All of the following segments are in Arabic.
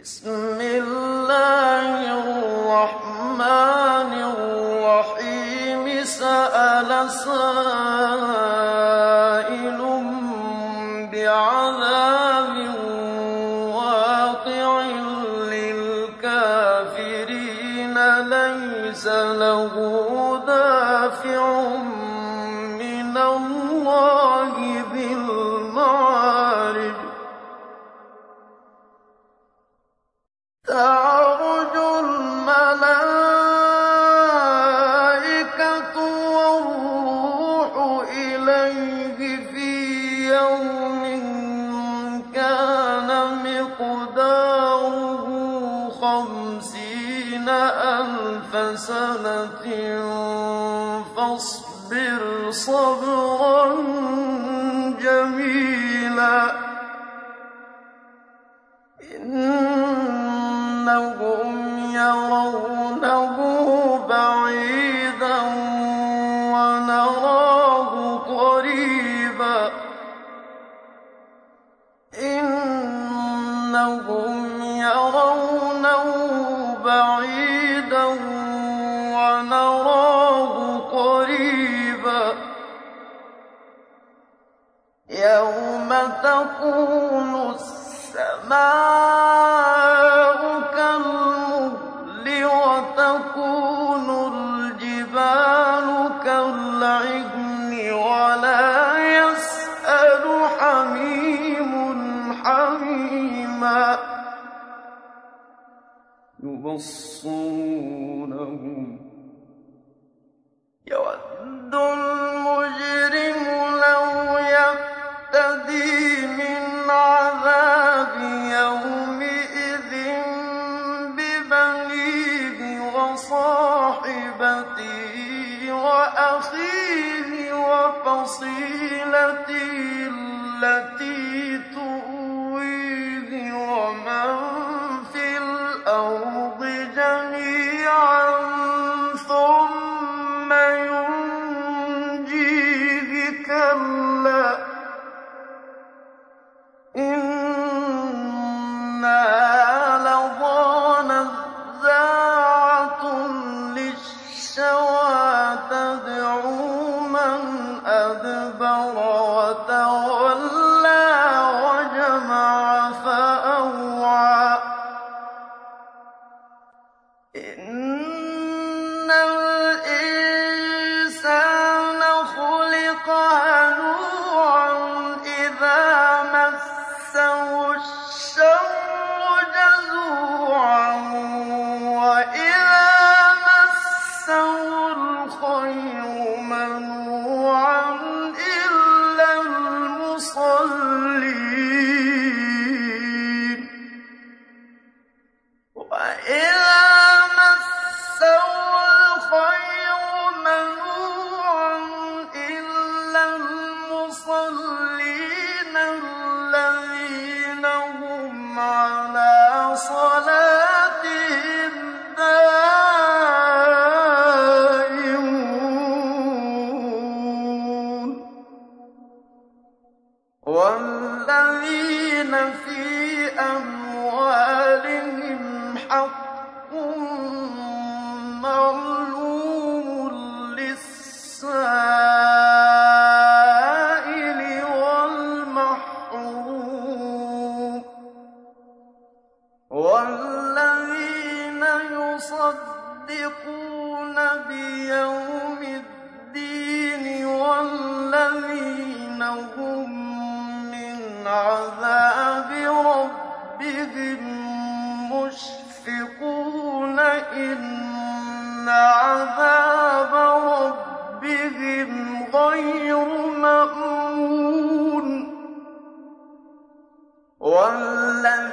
بسم الله الرحمن الرحيم. سأل سائل بعذاب واقع للكافرين ليس له دافع تعرج الملائكة والروح إليه في يوم كان مقداره خمسين ألف سنة فاصبر صبرا جميلا إنهم يرونه بعيدا ونراه قريبا. إنهم يرونه بعيدا ونراه قريبا. يوم تكون السماء يبصرونهم. يود المجرم لو يفتدي من عذاب يومئذ ببنيه وصاحبته وأخيه وفصيلته التي والذين يصدقون بيوم الدين والذين هم من عذاب ربهم مشفقون إن عذاب ربهم غير مأمون والذين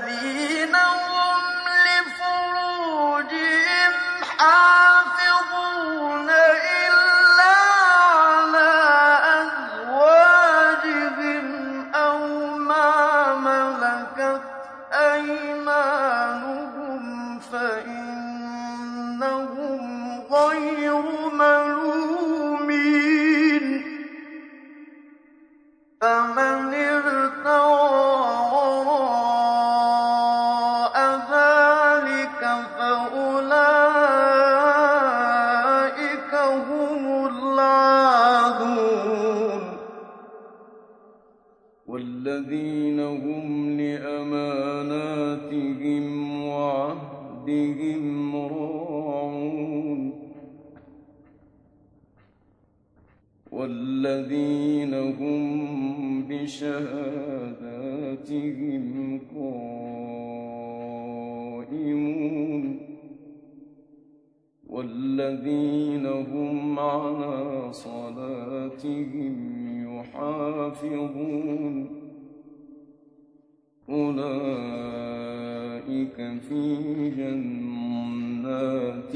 وَأَمَانَاتِهِمْ وَعَهْدِهِمْ رَاعُونَ وَالَّذِينَ هُمْ بِشَهَادَاتِهِمْ قَائِمُونَ والذين هم على صلاتهم يحافظون أولئك أولئك في جنات